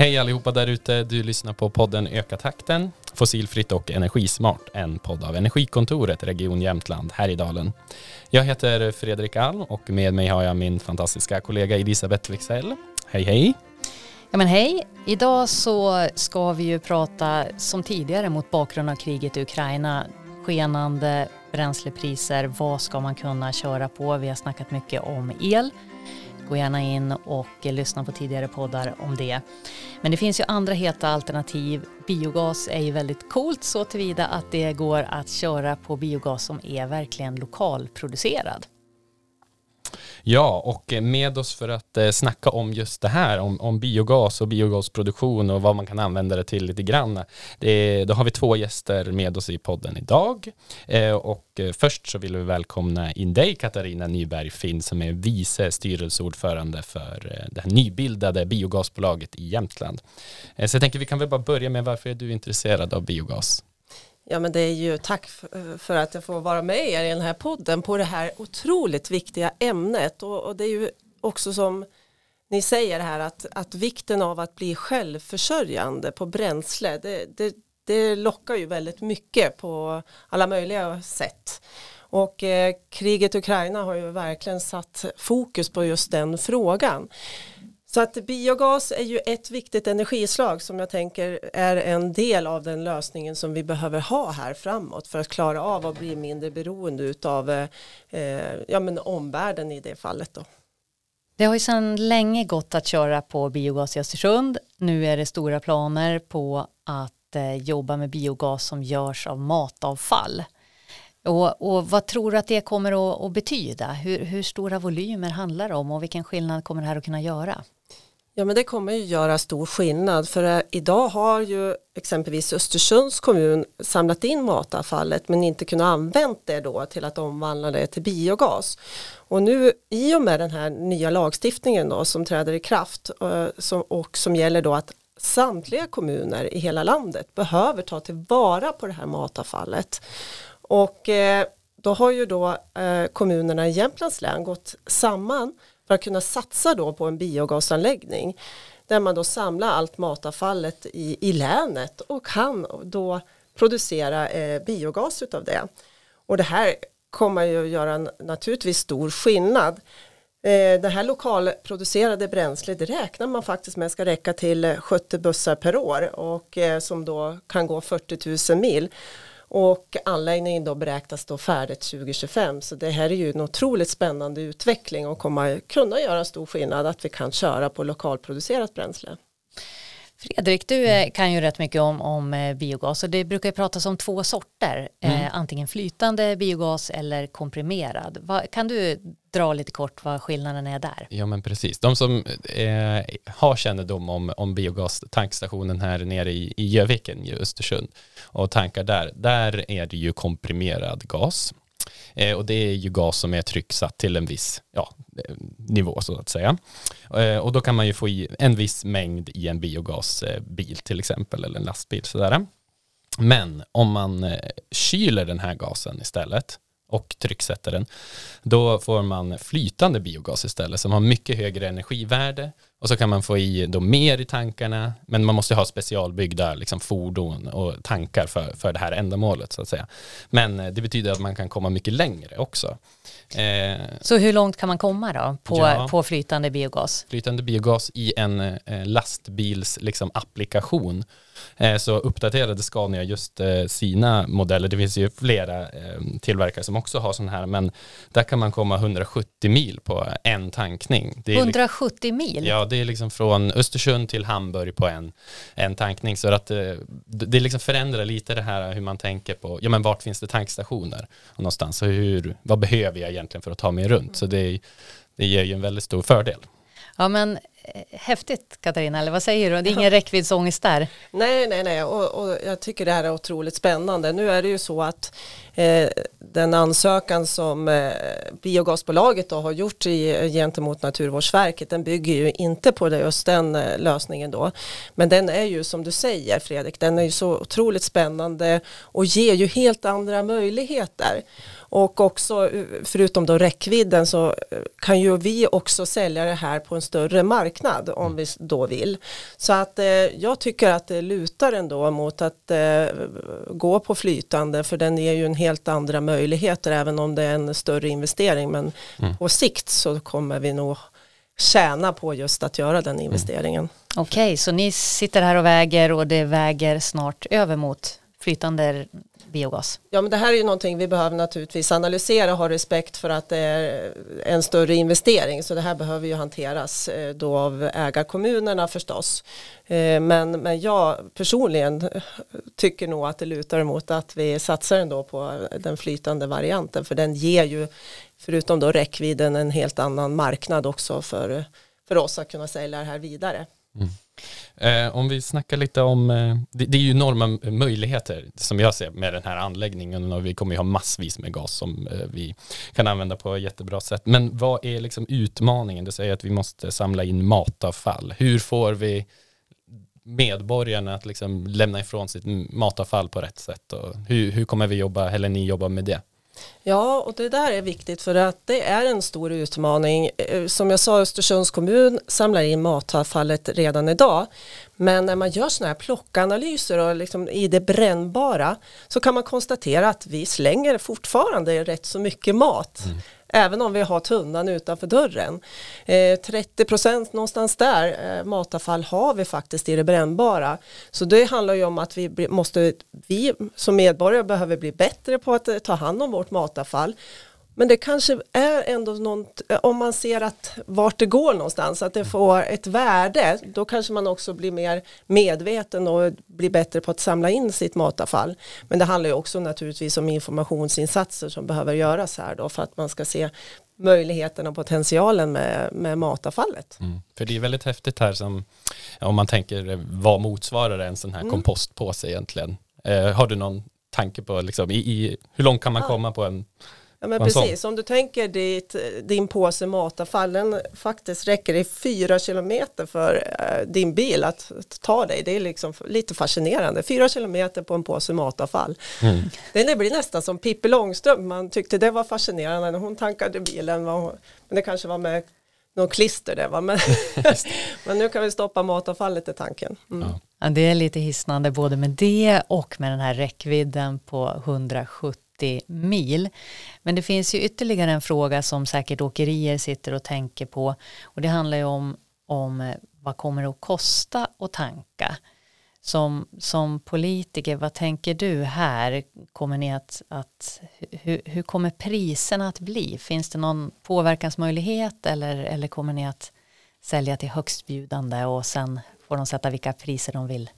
Hej allihopa där ute. Du lyssnar på podden Öka takten, fossilfritt och energismart. En podd av Energikontoret Region Jämtland här i Dalen. Jag heter Fredrik Alm och med mig har jag min fantastiska kollega Elisabeth Wexell. Hej hej! Ja men hej! Idag så ska vi ju prata som tidigare mot bakgrund av kriget i Ukraina. Skenande bränslepriser, vad ska man kunna köra på? Vi har snackat mycket om el. Gå gärna in och lyssna på tidigare poddar om det. Men det finns ju andra heta alternativ. Biogas är ju väldigt coolt så tillvida att det går att köra på biogas som är verkligen lokalproducerad. Ja, och med oss för att eh, snacka om just det här, om, om biogas och biogasproduktion och vad man kan använda det till lite grann. Det, då har vi två gäster med oss i podden idag. Eh, och eh, först så vill vi välkomna in dig Katarina Nyberg Finn som är vice styrelseordförande för eh, det här nybildade biogasbolaget i Jämtland. Eh, så jag tänker vi kan väl bara börja med varför är du intresserad av biogas? Ja men det är ju tack för att jag får vara med er i den här podden på det här otroligt viktiga ämnet och, och det är ju också som ni säger här att, att vikten av att bli självförsörjande på bränsle det, det, det lockar ju väldigt mycket på alla möjliga sätt. Och eh, kriget i Ukraina har ju verkligen satt fokus på just den frågan. Så att biogas är ju ett viktigt energislag som jag tänker är en del av den lösningen som vi behöver ha här framåt för att klara av att bli mindre beroende av eh, ja, men omvärlden i det fallet. Då. Det har ju sedan länge gått att köra på biogas i Östersund. Nu är det stora planer på att eh, jobba med biogas som görs av matavfall. Och, och, vad tror du att det kommer att, att betyda? Hur, hur, stora volymer handlar det om och vilken skillnad kommer det här att kunna göra? Ja men det kommer ju göra stor skillnad för eh, idag har ju exempelvis Östersunds kommun samlat in matavfallet men inte kunnat använt det då till att omvandla det till biogas. Och nu i och med den här nya lagstiftningen då som träder i kraft eh, och som gäller då att samtliga kommuner i hela landet behöver ta tillvara på det här matavfallet. Och eh, då har ju då kommunerna i Jämtlands län gått samman för att kunna satsa då på en biogasanläggning där man då samlar allt matavfallet i, i länet och kan då producera eh, biogas utav det. Och det här kommer ju att göra en, naturligtvis stor skillnad. Eh, det här lokalproducerade bränslet det räknar man faktiskt med ska räcka till 70 bussar per år och eh, som då kan gå 40 000 mil. Och anläggningen då beräknas då färdigt 2025 så det här är ju en otroligt spännande utveckling och kommer kunna göra stor skillnad att vi kan köra på lokalproducerat bränsle. Fredrik, du eh, kan ju rätt mycket om, om eh, biogas och det brukar ju pratas om två sorter, mm. eh, antingen flytande biogas eller komprimerad. Va, kan du dra lite kort vad skillnaden är där? Ja men precis, de som eh, har kännedom om, om biogastankstationen här nere i, i Göviken i Östersund och tankar där, där är det ju komprimerad gas Eh, och det är ju gas som är trycksatt till en viss ja, eh, nivå så att säga. Eh, och då kan man ju få i en viss mängd i en biogasbil till exempel eller en lastbil sådär. Men om man eh, kyler den här gasen istället och trycksätter den, då får man flytande biogas istället som har mycket högre energivärde och så kan man få i då mer i tankarna, men man måste ha specialbyggda liksom, fordon och tankar för, för det här ändamålet så att säga. Men eh, det betyder att man kan komma mycket längre också. Eh, så hur långt kan man komma då på, ja, på flytande biogas? Flytande biogas i en eh, lastbils liksom, applikation Eh, så uppdaterade Scania just eh, sina modeller. Det finns ju flera tillverkare som också har sådana här, men där kan man komma 170 mil på en tankning. 170 mil? Ja, det är liksom från Östersund till Hamburg på en, en tankning. Så att eh, det liksom förändrar lite det här hur man tänker på, ja men vart finns det tankstationer någonstans och hur, vad behöver jag egentligen för att ta mig runt? Så det, det ger ju en väldigt stor fördel. Ja men häftigt Katarina, eller vad säger du? Det är ingen räckviddsångest där? Nej, nej, nej, och, och, jag tycker det här är otroligt spännande. Nu är det ju så att eh, den ansökan som eh, biogasbolaget då har gjort i, gentemot Naturvårdsverket, den bygger ju inte på det, just den eh, lösningen då. Men den är ju som du säger Fredrik, den är ju så otroligt spännande och ger ju helt andra möjligheter. Och också förutom då räckvidden så kan ju vi också sälja det här på en större marknad om vi då vill. Så att eh, jag tycker att det lutar ändå mot att eh, gå på flytande för den ger ju en helt andra möjligheter även om det är en större investering men mm. på sikt så kommer vi nog tjäna på just att göra den investeringen. Mm. Okej, okay, så ni sitter här och väger och det väger snart över mot flytande biogas? Ja men det här är ju någonting vi behöver naturligtvis analysera och ha respekt för att det är en större investering så det här behöver ju hanteras eh, då av ägarkommunerna förstås. Eh, men, men jag personligen tycker nog att det lutar emot att vi satsar ändå på den flytande varianten för den ger ju förutom då räckvidden en helt annan marknad också för, för oss att kunna sälja det här vidare. Mm. Eh, om vi snackar lite om, eh, det, det, är ju enorma möjligheter som jag ser med den här anläggningen och vi kommer ju ha massvis med gas som eh, vi kan använda på ett jättebra sätt. Men vad är liksom utmaningen? Du säger att vi måste samla in matavfall. Hur får vi medborgarna att liksom lämna ifrån sitt matavfall på rätt sätt och hur, hur kommer vi jobba, eller ni jobba med det? Ja, och det där är viktigt för att det är en stor utmaning. Eh, som jag sa, Östersunds kommun samlar in matavfallet redan idag. Men när man gör sådana här plockanalyser och liksom i det brännbara så kan man konstatera att vi slänger fortfarande rätt så mycket mat. Mm även om vi har tunnan utanför dörren. Eh, 30% någonstans där eh, matavfall har vi faktiskt i det brännbara. Så det handlar ju om att vi måste, vi som medborgare behöver bli bättre på att eh, ta hand om vårt matavfall men det kanske är ändå något, om man ser att vart det går någonstans, att det får ett värde, då kanske man också blir mer medveten och blir bättre på att samla in sitt matavfall. Men det handlar ju också naturligtvis om informationsinsatser som behöver göras här då för att man ska se möjligheten och potentialen med, med matavfallet. Mm. För det är väldigt häftigt här som, om man tänker vad motsvarar en sån här mm. kompostpåse egentligen? Eh, har du någon tanke på liksom, i, i, hur långt kan man ja. komma på en Ja men precis, om du tänker dit, din påse matavfall, den faktiskt räcker i fyra kilometer för uh, din bil att ta dig. Det är liksom lite fascinerande. Fyra kilometer på en påse matavfall. Mm. Det blir nästan som Pippi Långstrump, man tyckte det var fascinerande när hon tankade bilen. Hon, men det kanske var med någon klister där va? Men, men nu kan vi stoppa matavfallet i tanken. Mm. Ja. det är lite hisnande både med det och med den här räckvidden på 170 80 mil. Men det finns ju ytterligare en fråga som säkert åkerier sitter och tänker på och det handlar ju om, om eh, vad kommer det att kosta att tanka? Som, som politiker, vad tänker du här? Kommer ni att, att hur, hur kommer priserna att bli? Finns det någon påverkansmöjlighet eller, eller kommer ni att sälja till högstbjudande och sen får de sätta vilka priser de vill?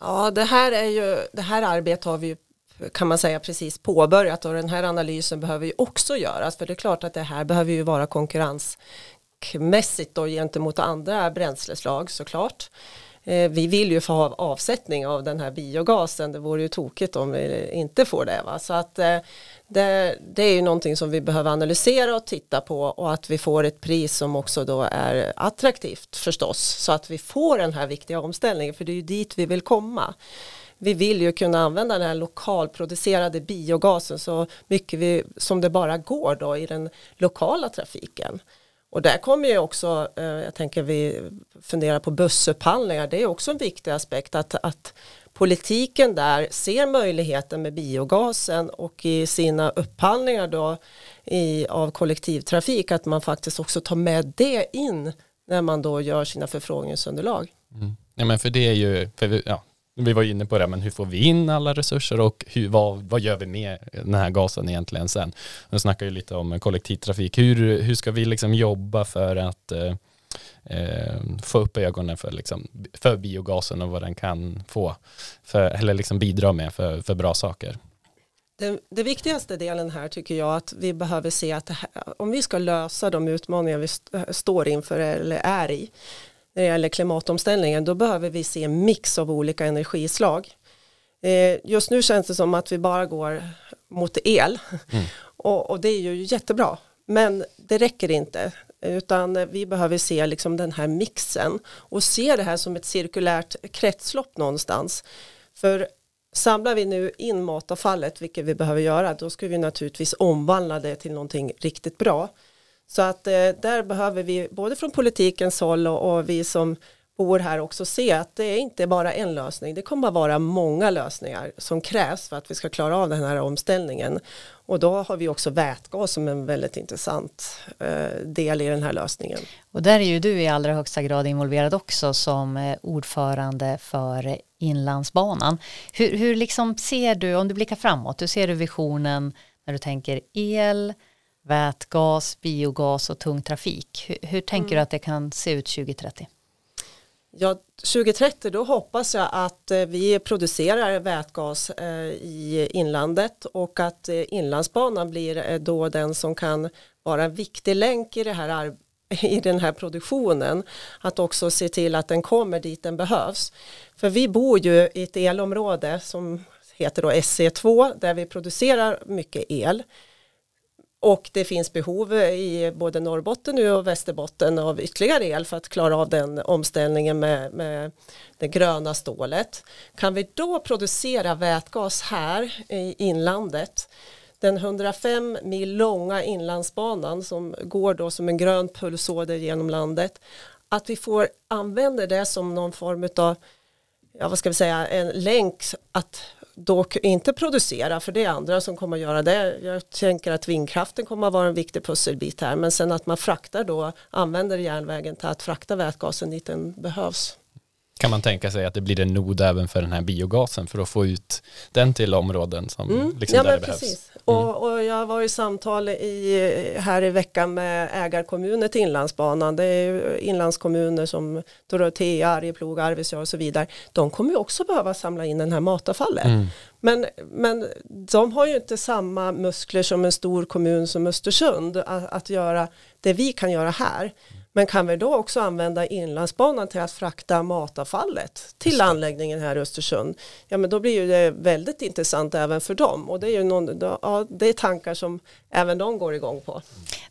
Ja, det här, är ju, det här arbetet har vi ju kan man säga precis påbörjat och den här analysen behöver ju också göras för det är klart att det här behöver ju vara konkurrensmässigt då gentemot andra bränsleslag såklart. Eh, vi vill ju få ha avsättning av den här biogasen, det vore ju tokigt om vi inte får det. Va? Så att eh, det, det, är ju någonting som vi behöver analysera och titta på och att vi får ett pris som också då är attraktivt förstås så att vi får den här viktiga omställningen för det är ju dit vi vill komma vi vill ju kunna använda den här lokalproducerade biogasen så mycket vi, som det bara går då i den lokala trafiken. Och där kommer ju också, eh, jag tänker vi funderar på bussupphandlingar, det är också en viktig aspekt att, att politiken där ser möjligheten med biogasen och i sina upphandlingar då i, av kollektivtrafik att man faktiskt också tar med det in när man då gör sina förfrågningsunderlag. Mm. Ja men för det är ju, för, ja, vi var inne på det, men hur får vi in alla resurser och hur, vad, vad gör vi med den här gasen egentligen sen? Nu snackar ju lite om kollektivtrafik. Hur, hur ska vi liksom jobba för att eh, eh, få upp ögonen för, liksom, för biogasen och vad den kan få, för, eller liksom bidra med för, för bra saker? Det, det, viktigaste delen här tycker jag att vi behöver se att här, om vi ska lösa de utmaningar vi st står inför eller är i när det gäller klimatomställningen, då behöver vi se en mix av olika energislag. Eh, just nu känns det som att vi bara går mot el mm. och, och, det är ju jättebra. Men det räcker inte utan vi behöver se liksom den här mixen och se det här som ett cirkulärt kretslopp någonstans. För samlar vi nu in matavfallet, vilket vi behöver göra, då ska vi naturligtvis omvandla det till någonting riktigt bra. Så att eh, där behöver vi både från politikens håll och, och vi som bor här också se att det är inte bara en lösning. Det kommer att vara många lösningar som krävs för att vi ska klara av den här omställningen. Och då har vi också vätgas som en väldigt intressant eh, del i den här lösningen. Och där är ju du i allra högsta grad involverad också som eh, ordförande för Inlandsbanan. Hur, hur liksom ser du, om du blickar framåt, hur ser du visionen när du tänker el, vätgas, biogas och tung trafik? Hur, hur tänker mm. du att det kan se ut 2030? Ja, 2030 då hoppas jag att eh, vi producerar vätgas eh, i inlandet och att eh, inlandsbanan blir då den som kan vara en viktig länk i, det här, i den här produktionen. Att också se till att den kommer dit den behövs. För vi bor ju i ett elområde som heter då SC2 där vi producerar mycket el. Och det finns behov i både Norrbotten nu och Västerbotten av ytterligare el för att klara av den omställningen med, med det gröna stålet. Kan vi då producera vätgas här i inlandet den 105 mil långa inlandsbanan som går då som en grön pulsåder genom landet att vi får använda det som någon form av ja, vad ska vi säga, en länk att dock inte producera för det är andra som kommer att göra det. Jag tänker att vindkraften kommer att vara en viktig pusselbit här men sen att man fraktar då använder järnvägen till att frakta vätgasen dit den behövs. Kan man tänka sig att det blir en nod även för den här biogasen för att få ut den till områden som mm. liksom ja, där det behövs? Precis. Mm. Och, och, jag var i samtal i, här i veckan med ägarkommuner till Inlandsbanan. Det är inlandskommuner som Dorotea, Arjeplog, Arvidsjaur och så vidare. De kommer ju också behöva samla in den här matavfallet. Mm. Men, men de har ju inte samma muskler som en stor kommun som Östersund att, att göra det vi kan göra här. Men kan vi då också använda inlandsbanan till att frakta matavfallet till anläggningen här i Östersund? Ja men då blir ju det väldigt intressant även för dem och det är ju någon, ja, det är tankar som även de går igång på.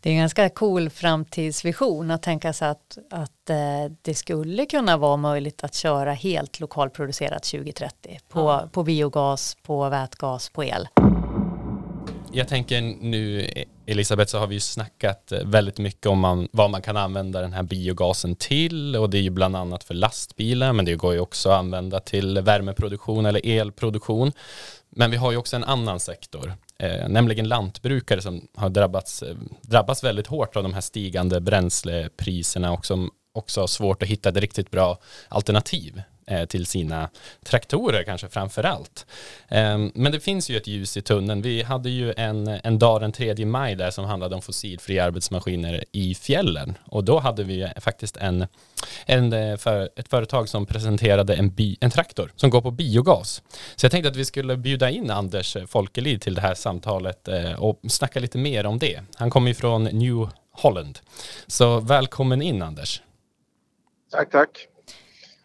Det är en ganska cool framtidsvision att tänka sig att, att eh, det skulle kunna vara möjligt att köra helt lokalproducerat 2030 på, ja. på biogas, på vätgas, på el jag tänker nu Elisabeth så har vi ju snackat väldigt mycket om man, vad man kan använda den här biogasen till och det är ju bland annat för lastbilar men det går ju också att använda till värmeproduktion eller elproduktion. Men vi har ju också en annan sektor, eh, nämligen lantbrukare som har drabbats, eh, drabbats väldigt hårt av de här stigande bränslepriserna och som också har svårt att hitta ett riktigt bra alternativ Eh, till sina traktorer kanske framför allt. Ehm, men det finns ju ett ljus i tunneln. Vi hade ju en, en dag den 3 maj där som handlade om fossilfria arbetsmaskiner i fjällen och då hade vi faktiskt en, en eh, för, ett företag som presenterade en, bi, en traktor som går på biogas. Så jag tänkte att vi skulle bjuda in Anders Folkelid till det här samtalet eh, och snacka lite mer om det. Han kommer ju från New Holland. Så välkommen in Anders. Tack, tack.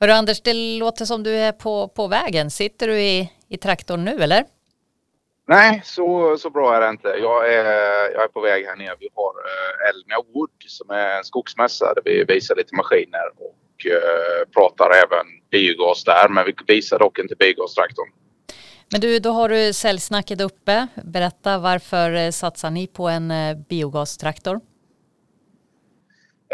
Hörru Anders, det låter som du är på, på vägen. Sitter du i, i traktorn nu eller? Nej, så, så bra är det inte. Jag är, jag är på väg här nere. Vi har uh, Elmia Wood som är en skogsmässa där vi visar lite maskiner och uh, pratar även biogas där. Men vi visar dock inte biogastraktorn. Men du, då har du säljsnacket uppe. Berätta varför eh, satsar ni på en biogastraktor?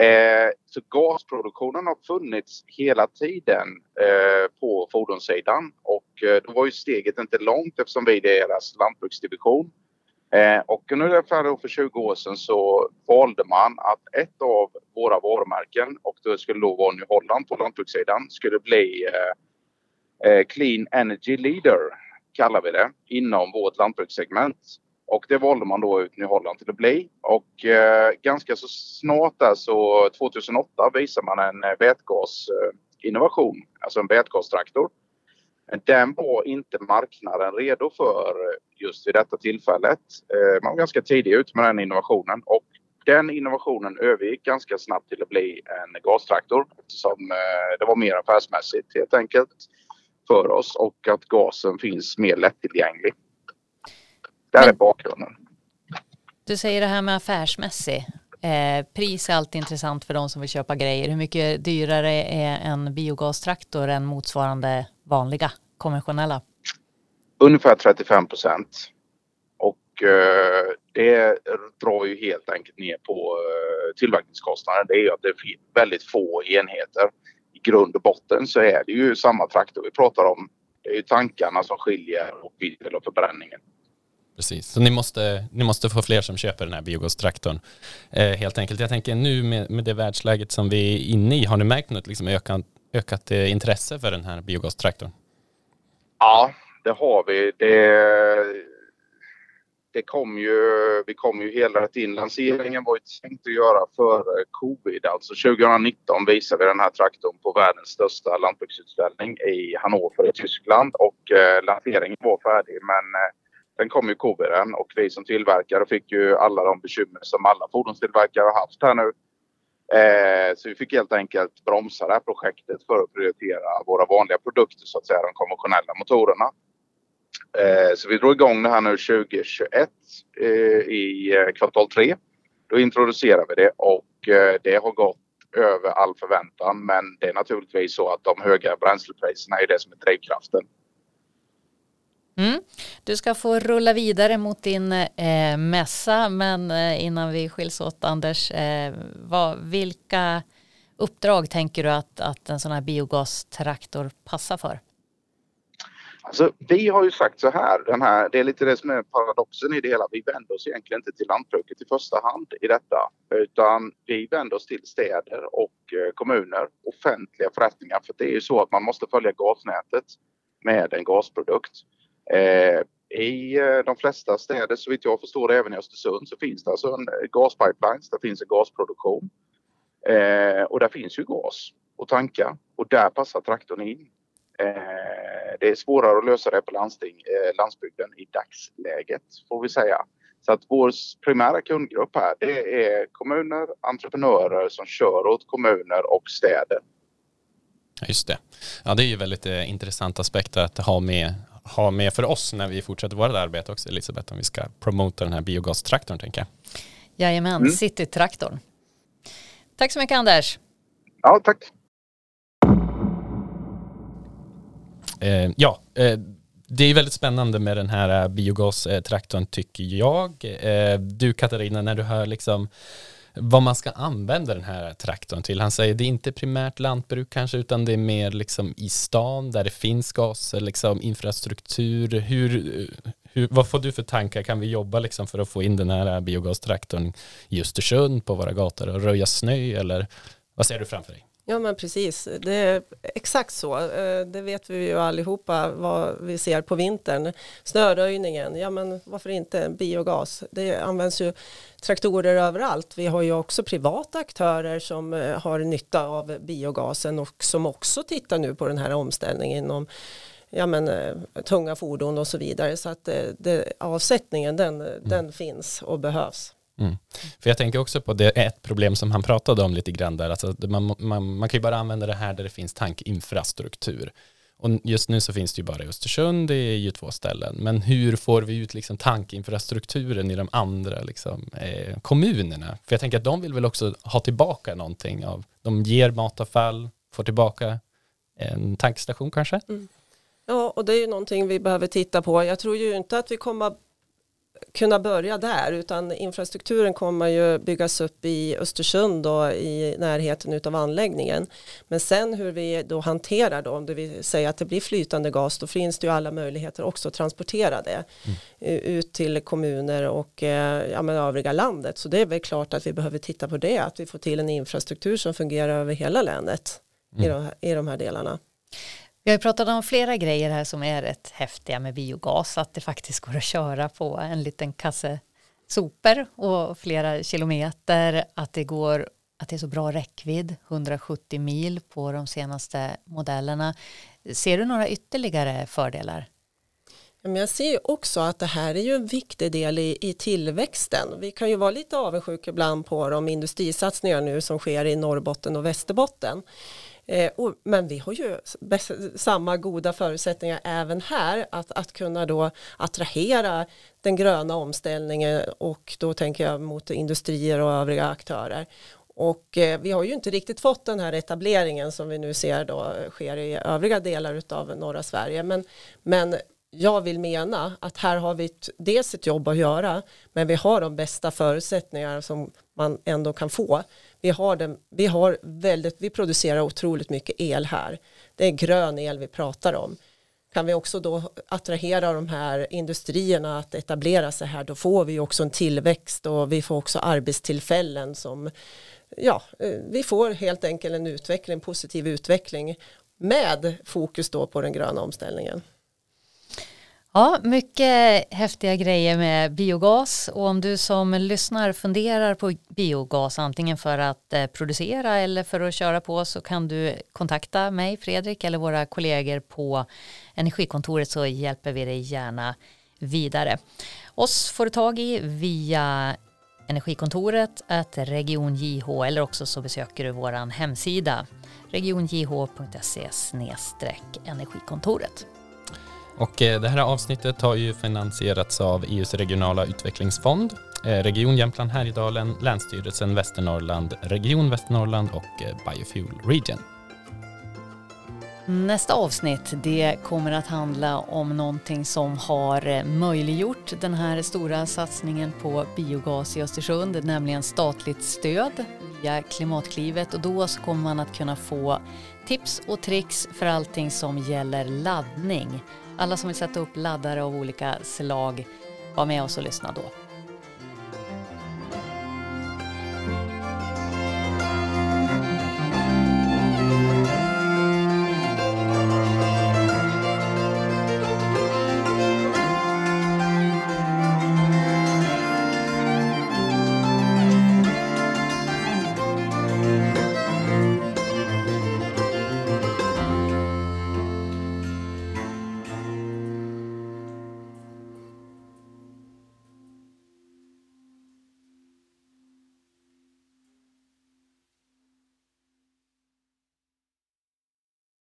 Eh, så gasproduktionen har funnits hela tiden eh, på fordonssidan och eh, då var ju steget inte långt eftersom vi är deras lantbruksdivision. Eh, och ungefär för 20 år sedan så valde man att ett av våra varumärken och det skulle då vara New Holland på lantbrukssidan skulle bli eh, eh, Clean Energy Leader kallar vi det inom vårt lantbrukssegment. Och det valde man då ut New Holland till att bli. Och eh, ganska så snart där så 2008 visade man en eh, vätgasinnovation, eh, alltså en vätgastraktor. Den var inte marknaden redo för just vid detta tillfället. Eh, man var ganska tidig ut med den innovationen och den innovationen övergick ganska snabbt till att bli en gastraktor eftersom eh, det var mer affärsmässigt helt enkelt för oss och att gasen finns mer lättillgänglig. Det här är bakgrunden. Du säger det här med affärsmässig. Eh, pris är alltid intressant för de som vill köpa grejer. Hur mycket dyrare är en biogastraktor än motsvarande vanliga konventionella? ungefär 35 procent. Och eh, det drar ju helt enkelt ner på eh, tillverkningskostnaden. Det är att det är väldigt få enheter. I grund och botten så är det ju samma traktor vi pratar om. Det är ju tankarna som skiljer och vitel och förbränningen. Precis, så ni måste, ni måste få fler som köper den här biogastraktorn. Eh, helt enkelt. Jag tänker nu med, med det världsläget som vi är inne i, har ni märkt något liksom ökat, ökat eh, intresse för den här biogastraktorn? Ja, det har vi. Det, det kom ju, vi kom ju hela tiden. in. Lanseringen var ju tänkt att göra före covid. Alltså 2019 visade vi den här traktorn på världens största lantbruksutställning i Hannover i Tyskland och eh, lanseringen var färdig men eh, Sen kom ju coviden och vi som tillverkare fick ju alla de bekymmer som alla fordonstillverkare har haft här nu. Eh, så vi fick helt enkelt bromsa det här projektet för att prioritera våra vanliga produkter så att säga, de konventionella motorerna. Eh, så vi drog igång det här nu 2021 eh, i eh, kvartal 3. Då introducerade vi det och eh, det har gått över all förväntan men det är naturligtvis så att de höga bränslepriserna är det som är drivkraften. Mm. Du ska få rulla vidare mot din eh, mässa, men eh, innan vi skiljs åt Anders, eh, vad, vilka uppdrag tänker du att, att en sån här biogastraktor passar för? Alltså, vi har ju sagt så här, den här, det är lite det som är paradoxen i det hela. Vi vänder oss egentligen inte till lantbruket i första hand i detta, utan vi vänder oss till städer och eh, kommuner, offentliga förrättningar. För det är ju så att man måste följa gasnätet med en gasprodukt. Eh, I eh, de flesta städer, så vitt jag förstår det, även i Östersund, så finns det alltså en eh, gaspipeline, det finns en gasproduktion. Eh, och där finns ju gas att tanka och där passar traktorn in. Eh, det är svårare att lösa det på landsting, landsbygden i dagsläget, får vi säga. Så att vår primära kundgrupp här, det är kommuner, entreprenörer som kör åt kommuner och städer. Just det. Ja, det är ju väldigt eh, intressant aspekt att ha med, ha med för oss när vi fortsätter vårt arbete också, Elisabeth, om vi ska promota den här biogastraktorn, tänker jag. Jajamän, mm. Citytraktorn. Tack så mycket, Anders. Ja, tack. Eh, ja, eh, det är väldigt spännande med den här biogastraktorn tycker jag. Eh, du Katarina, när du hör liksom vad man ska använda den här traktorn till. Han säger det är inte primärt lantbruk kanske utan det är mer liksom i stan där det finns gas, liksom infrastruktur. Hur, hur, vad får du för tankar? Kan vi jobba liksom för att få in den här biogastraktorn i Östersund på våra gator och röja snö eller vad ser du framför dig? Ja men precis, det är exakt så. Eh, det vet vi ju allihopa vad vi ser på vintern. Snöröjningen, ja men varför inte biogas? Det används ju traktorer överallt. Vi har ju också privata aktörer som eh, har nytta av biogasen och som också tittar nu på den här omställningen inom ja, men, eh, tunga fordon och så vidare. Så att det, avsättningen den, mm. den finns och behövs. Mm. För jag tänker också på det ett problem som han pratade om lite grann där, alltså man, man, man kan ju bara använda det här där det finns tankinfrastruktur. Och just nu så finns det ju bara i Östersund, det är ju två ställen. Men hur får vi ut liksom tankinfrastrukturen i de andra liksom, eh, kommunerna? För jag tänker att de vill väl också ha tillbaka någonting av, de ger matavfall, får tillbaka en tankstation kanske? Mm. Ja, och det är ju någonting vi behöver titta på. Jag tror ju inte att vi kommer kunna börja där utan infrastrukturen kommer ju byggas upp i Östersund och i närheten av anläggningen. Men sen hur vi då hanterar då, om det vill säga att det blir flytande gas, då finns det ju alla möjligheter också att transportera det mm. ut till kommuner och eh, ja, men övriga landet. Så det är väl klart att vi behöver titta på det, att vi får till en infrastruktur som fungerar över hela länet mm. i, de, i de här delarna. Vi har pratat om flera grejer här som är rätt häftiga med biogas, att det faktiskt går att köra på en liten kasse sopor och flera kilometer, att det går att det är så bra räckvidd, 170 mil på de senaste modellerna. Ser du några ytterligare fördelar? jag ser också att det här är ju en viktig del i, i tillväxten. Vi kan ju vara lite avundsjuka ibland på de industrisatsningar nu som sker i Norrbotten och Västerbotten. Eh, och, men vi har ju samma goda förutsättningar även här att, att kunna då attrahera den gröna omställningen och då tänker jag mot industrier och övriga aktörer. Och eh, vi har ju inte riktigt fått den här etableringen som vi nu ser då sker i övriga delar av norra Sverige. Men, men jag vill mena att här har vi ett, dels ett jobb att göra men vi har de bästa förutsättningar som man ändå kan få. Vi, har den, vi, har väldigt, vi producerar otroligt mycket el här. Det är grön el vi pratar om. Kan vi också då attrahera de här industrierna att etablera sig här då får vi också en tillväxt och vi får också arbetstillfällen som ja, eh, vi får helt enkelt en utveckling, en positiv utveckling med fokus då på den gröna omställningen. Ja, mycket häftiga grejer med biogas och om du som lyssnar funderar på biogas antingen för att eh, producera eller för att köra på så kan du kontakta mig, Fredrik eller våra kollegor på Energikontoret så hjälper vi dig gärna vidare. Oss får du tag i via Energikontoret, att Region JH eller också så besöker du vår hemsida regionjh.se energikontoret. Och eh, det här avsnittet har ju finansierats av EUs regionala utvecklingsfond, eh, Region Jämtland Härjedalen, Länsstyrelsen Västernorrland, Region Västernorrland och eh, Biofuel Region. Nästa avsnitt det kommer att handla om någonting som har möjliggjort den här stora satsningen på biogas i Östersund, nämligen statligt stöd via Klimatklivet och då så kommer man att kunna få tips och tricks för allting som gäller laddning. Alla som vill sätta upp laddare av olika slag, var med oss och lyssna då.